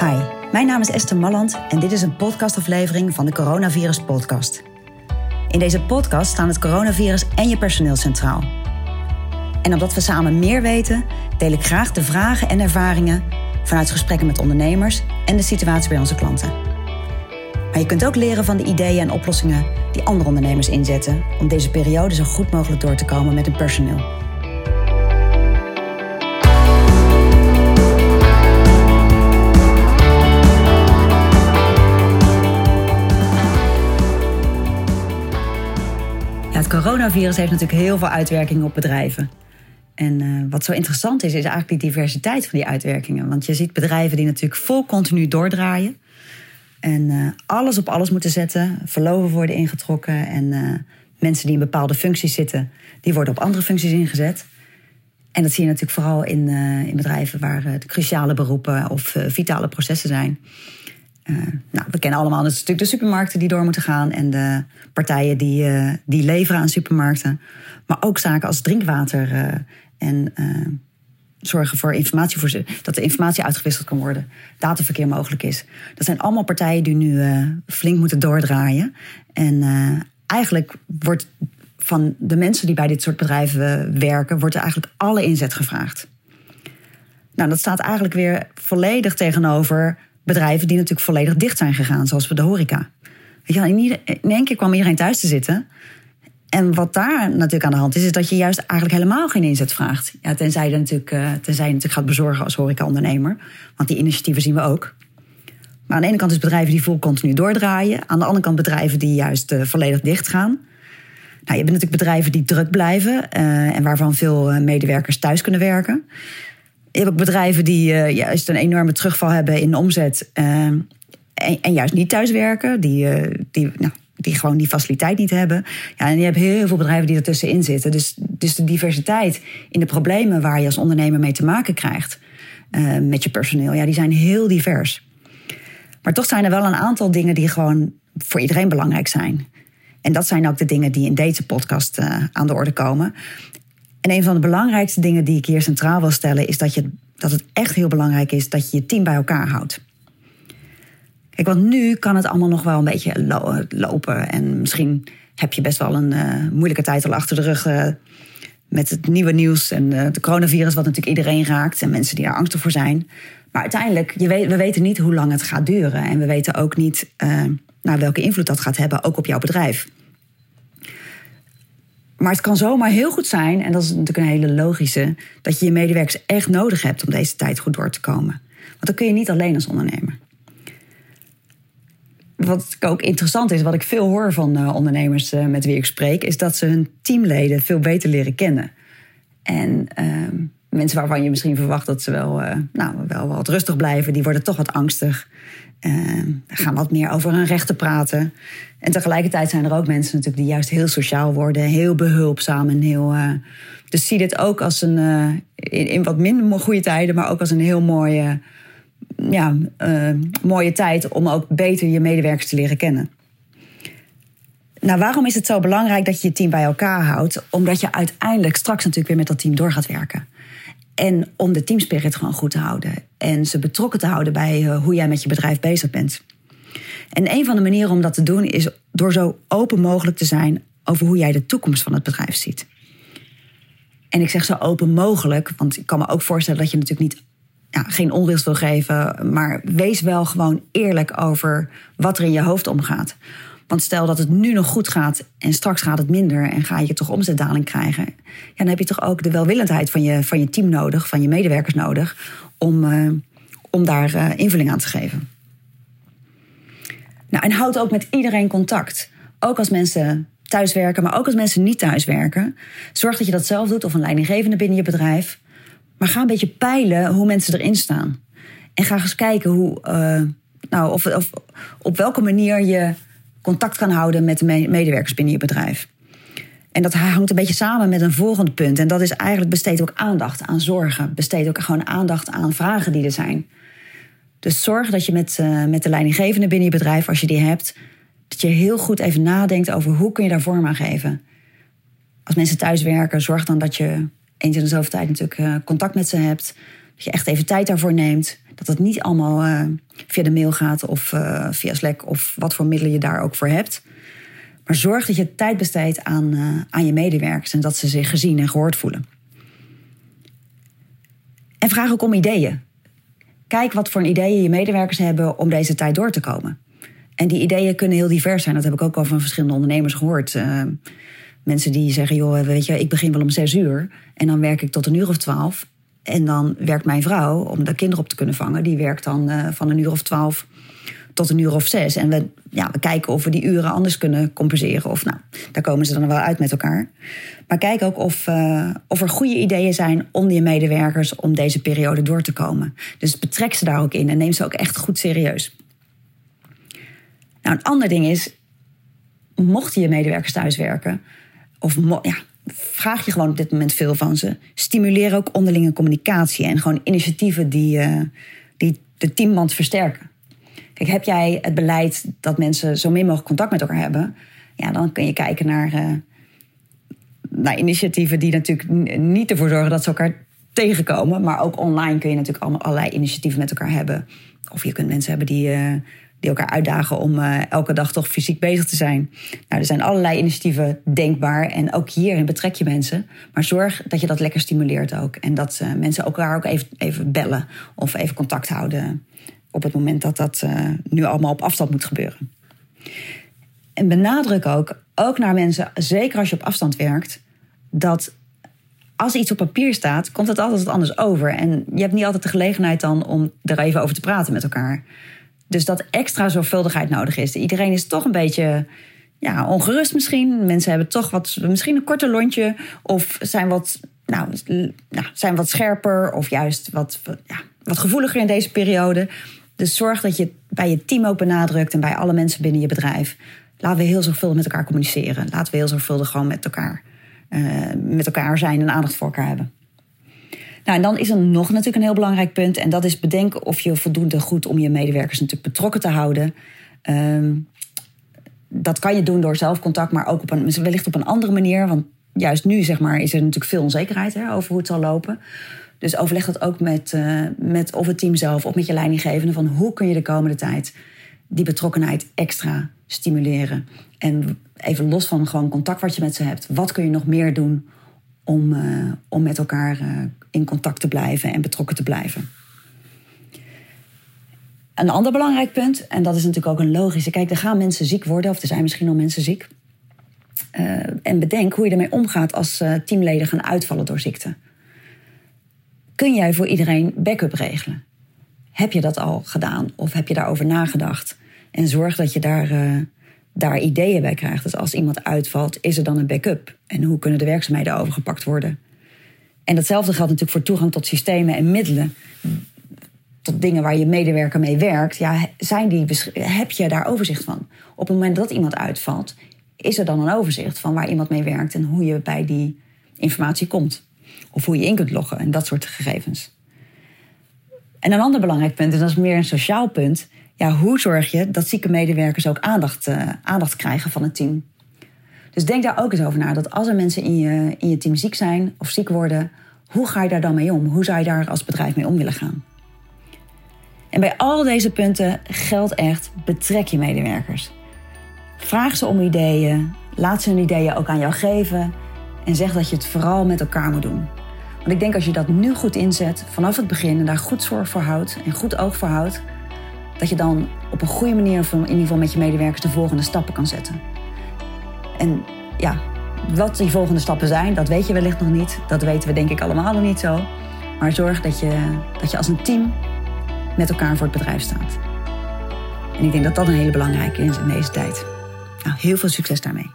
Hi, mijn naam is Esther Malland en dit is een podcastaflevering van de Coronavirus Podcast. In deze podcast staan het coronavirus en je personeel centraal. En omdat we samen meer weten, deel ik graag de vragen en ervaringen vanuit gesprekken met ondernemers en de situatie bij onze klanten. Maar je kunt ook leren van de ideeën en oplossingen die andere ondernemers inzetten om deze periode zo goed mogelijk door te komen met hun personeel. Het coronavirus heeft natuurlijk heel veel uitwerkingen op bedrijven. En uh, wat zo interessant is, is eigenlijk die diversiteit van die uitwerkingen. Want je ziet bedrijven die natuurlijk vol continu doordraaien. En uh, alles op alles moeten zetten. Verloven worden ingetrokken. En uh, mensen die in bepaalde functies zitten, die worden op andere functies ingezet. En dat zie je natuurlijk vooral in, in bedrijven waar de cruciale beroepen of vitale processen zijn. Uh, nou, we kennen allemaal natuurlijk de supermarkten die door moeten gaan en de partijen die, uh, die leveren aan supermarkten. Maar ook zaken als drinkwater uh, en zorgen voor informatie, dat de informatie uitgewisseld kan worden, dataverkeer mogelijk is. Dat zijn allemaal partijen die nu flink moeten doordraaien. En eigenlijk wordt van de mensen die bij dit soort bedrijven werken, wordt er eigenlijk alle inzet gevraagd. Nou, dat staat eigenlijk weer volledig tegenover bedrijven die natuurlijk volledig dicht zijn gegaan, zoals we de horeca. Weet je, in één keer kwam iedereen thuis te zitten. En wat daar natuurlijk aan de hand is, is dat je juist eigenlijk helemaal geen inzet vraagt. Ja, tenzij, je natuurlijk, uh, tenzij je natuurlijk gaat bezorgen als horeca-ondernemer. Want die initiatieven zien we ook. Maar aan de ene kant is bedrijven die vol continu doordraaien. Aan de andere kant bedrijven die juist uh, volledig dicht gaan. Nou, je hebt natuurlijk bedrijven die druk blijven uh, en waarvan veel medewerkers thuis kunnen werken. Je hebt ook bedrijven die uh, juist een enorme terugval hebben in omzet. Uh, en, en, juist niet thuiswerken. Die, die, nou, die gewoon die faciliteit niet hebben. Ja, en je hebt heel veel bedrijven die ertussenin zitten. Dus, dus de diversiteit in de problemen waar je als ondernemer mee te maken krijgt. met je personeel, ja, die zijn heel divers. Maar toch zijn er wel een aantal dingen die gewoon voor iedereen belangrijk zijn. En dat zijn ook de dingen die in deze podcast aan de orde komen. En een van de belangrijkste dingen die ik hier centraal wil stellen, is dat, je, dat het echt heel belangrijk is dat je je team bij elkaar houdt. Kijk, want nu kan het allemaal nog wel een beetje lopen. En misschien heb je best wel een uh, moeilijke tijd al achter de rug. Uh, met het nieuwe nieuws en uh, de coronavirus, wat natuurlijk iedereen raakt. En mensen die daar angstig voor zijn. Maar uiteindelijk, je weet, we weten niet hoe lang het gaat duren. En we weten ook niet nou, welke invloed dat gaat hebben, ook op jouw bedrijf. Maar het kan zomaar heel goed zijn, en dat is natuurlijk een hele logische, dat je je medewerkers echt nodig hebt om deze tijd goed door te komen. Want dat kun je niet alleen als ondernemer. Wat ook interessant is, wat ik veel hoor van uh, ondernemers uh, met wie ik spreek, is dat ze hun teamleden veel beter leren kennen. En uh, mensen waarvan je misschien verwacht dat ze wel, uh, nou, wel wat rustig blijven, die worden toch wat angstig. Gaan wat meer over hun rechten praten. En tegelijkertijd zijn er ook mensen natuurlijk die juist heel sociaal worden, heel behulpzaam en heel. Uh, dus zie dit ook als een. Uh, in, wat minder goede tijden, maar ook als een heel mooie. Ja, uh, mooie tijd om ook beter je medewerkers te leren kennen. Nou, waarom is het zo belangrijk dat je je team bij elkaar houdt? Omdat je uiteindelijk straks natuurlijk weer met dat team door gaat werken. En om de teamspirit gewoon goed te houden. En ze betrokken te houden bij hoe jij met je bedrijf bezig bent. En een van de manieren om dat te doen is door zo open mogelijk te zijn over hoe jij de toekomst van het bedrijf ziet. En ik zeg zo open mogelijk, want ik kan me ook voorstellen dat je natuurlijk niet, ja, geen onrust wil geven, maar wees wel gewoon eerlijk over wat er in je hoofd omgaat. Want stel dat het nu nog goed gaat en straks gaat het minder en ga je toch omzetdaling krijgen, ja, dan heb je toch ook de welwillendheid van je, van je team nodig, van je medewerkers nodig, om, uh, om daar uh, invulling aan te geven. Nou, en houd ook met iedereen contact. Ook als mensen thuiswerken, maar ook als mensen niet thuiswerken. Zorg dat je dat zelf doet of een leidinggevende binnen je bedrijf. Maar ga een beetje peilen hoe mensen erin staan. En ga eens kijken hoe, uh, nou, of, of, op welke manier je contact kan houden met de medewerkers binnen je bedrijf. En dat hangt een beetje samen met een volgende punt. En dat is eigenlijk besteed ook aandacht aan zorgen. Besteed ook gewoon aandacht aan vragen die er zijn. Dus zorg dat je met, uh, met de leidinggevende binnen je bedrijf, als je die hebt, dat je heel goed even nadenkt over hoe kun je daar vorm aan geven. Als mensen thuis werken, zorg dan dat je eens in de zoveel tijd natuurlijk uh, contact met ze hebt. Dat je echt even tijd daarvoor neemt. Dat het niet allemaal uh, via de mail gaat of uh, via Slack of wat voor middelen je daar ook voor hebt. Maar zorg dat je tijd besteedt aan, uh, aan je medewerkers en dat ze zich gezien en gehoord voelen. En vraag ook om ideeën. Kijk wat voor ideeën je medewerkers hebben om deze tijd door te komen. En die ideeën kunnen heel divers zijn. Dat heb ik ook al van verschillende ondernemers gehoord. Mensen die zeggen, joh, weet je, ik begin wel om zes uur. En dan werk ik tot een uur of twaalf. En dan werkt mijn vrouw, om de kinderen op te kunnen vangen... die werkt dan uh, van een uur of twaalf tot een uur of zes. En we, ja, we kijken of we die uren anders kunnen compenseren. Of nou, daar komen ze dan wel uit met elkaar. Maar kijk ook of, uh, of er goede ideeën zijn om je medewerkers... om deze periode door te komen. Dus betrek ze daar ook in en neem ze ook echt goed serieus. Nou, een ander ding is, mochten je medewerkers thuiswerken, of ja, vraag je gewoon op dit moment veel van ze. Stimuleer ook onderlinge communicatie en gewoon initiatieven die, uh, die de teamband versterken. Kijk, heb jij het beleid dat mensen zo min mogelijk contact met elkaar hebben, ja, dan kun je kijken naar, uh, naar initiatieven die natuurlijk niet ervoor zorgen dat ze elkaar tegenkomen. Maar ook online kun je natuurlijk allemaal allerlei initiatieven met elkaar hebben. Of je kunt mensen hebben die. Uh, die elkaar uitdagen om uh, elke dag toch fysiek bezig te zijn. Nou, er zijn allerlei initiatieven denkbaar. En ook hierin betrek je mensen. Maar zorg dat je dat lekker stimuleert ook. En dat uh, mensen elkaar ook even, even bellen of even contact houden. Op het moment dat dat uh, nu allemaal op afstand moet gebeuren. En benadruk ook, ook naar mensen, zeker als je op afstand werkt, dat als iets op papier staat, komt het altijd wat anders over. En je hebt niet altijd de gelegenheid dan om er even over te praten met elkaar. Dus dat extra zorgvuldigheid nodig is. Iedereen is toch een beetje ja, ongerust misschien. Mensen hebben toch wat, misschien een korter lontje. Of zijn wat, nou, nou, zijn wat scherper. Of juist wat, ja, wat gevoeliger in deze periode. Dus zorg dat je bij je team ook benadrukt. En bij alle mensen binnen je bedrijf. Laten we heel zorgvuldig met elkaar communiceren. Laten we heel zorgvuldig gewoon met elkaar, uh, met elkaar zijn en aandacht voor elkaar hebben. Nou, en dan is er nog natuurlijk een heel belangrijk punt. En dat is bedenken of je voldoende goed om je medewerkers natuurlijk betrokken te houden. Um, dat kan je doen door zelfcontact, maar ook op een, wellicht op een andere manier. Want juist nu zeg maar, is er natuurlijk veel onzekerheid hè, over hoe het zal lopen. Dus overleg dat ook met, uh, met of het team zelf of met je leidinggevende. Van hoe kun je de komende tijd die betrokkenheid extra stimuleren. En even los van gewoon contact wat je met ze hebt. Wat kun je nog meer doen om, uh, om met elkaar uh, in contact te blijven en betrokken te blijven. Een ander belangrijk punt, en dat is natuurlijk ook een logische. Kijk, er gaan mensen ziek worden, of er zijn misschien al mensen ziek. Uh, en bedenk hoe je ermee omgaat als teamleden gaan uitvallen door ziekte. Kun jij voor iedereen backup regelen? Heb je dat al gedaan of heb je daarover nagedacht? En zorg dat je daar daar ideeën bij krijgt. Dus als iemand uitvalt, is er dan een backup? En hoe kunnen de werkzaamheden overgepakt worden? En datzelfde geldt natuurlijk voor toegang tot systemen en middelen. Tot dingen waar je medewerker mee werkt. Ja, zijn die, heb je daar overzicht van? Op het moment dat iemand uitvalt, is er dan een overzicht van waar iemand mee werkt en hoe je bij die informatie komt. Of hoe je in kunt loggen en dat soort gegevens. En een ander belangrijk punt, en dat is meer een sociaal punt, ja, hoe zorg je dat zieke medewerkers ook aandacht, uh, aandacht krijgen van het team? Dus denk daar ook eens over na. Dat als er mensen in je, in je team ziek zijn of ziek worden, hoe ga je daar dan mee om? Hoe zou je daar als bedrijf mee om willen gaan? En bij al deze punten geldt echt: betrek je medewerkers. Vraag ze om ideeën, laat ze hun ideeën ook aan jou geven en zeg dat je het vooral met elkaar moet doen. Want ik denk als je dat nu goed inzet, vanaf het begin en daar goed zorg voor houdt en goed oog voor houdt, dat je dan op een goede manier, in ieder geval met je medewerkers, de volgende stappen kan zetten. En ja, wat die volgende stappen zijn, dat weet je wellicht nog niet. Dat weten we denk ik allemaal nog niet zo. Maar zorg dat je, dat je als een team met elkaar voor het bedrijf staat. En ik denk dat dat een hele belangrijke is in deze tijd. Nou, heel veel succes daarmee.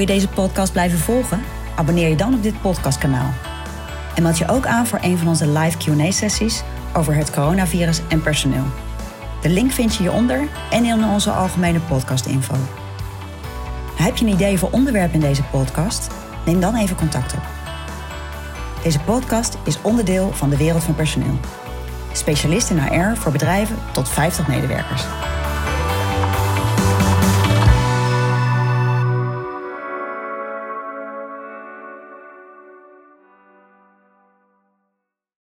Je deze podcast blijven volgen? Abonneer je dan op dit podcastkanaal. En meld je ook aan voor een van onze live QA-sessies over het coronavirus en personeel. De link vind je hieronder en in onze algemene podcastinfo. Heb je een idee voor onderwerp in deze podcast? Neem dan even contact op. Deze podcast is onderdeel van de wereld van personeel. Specialist in HR voor bedrijven tot 50 medewerkers.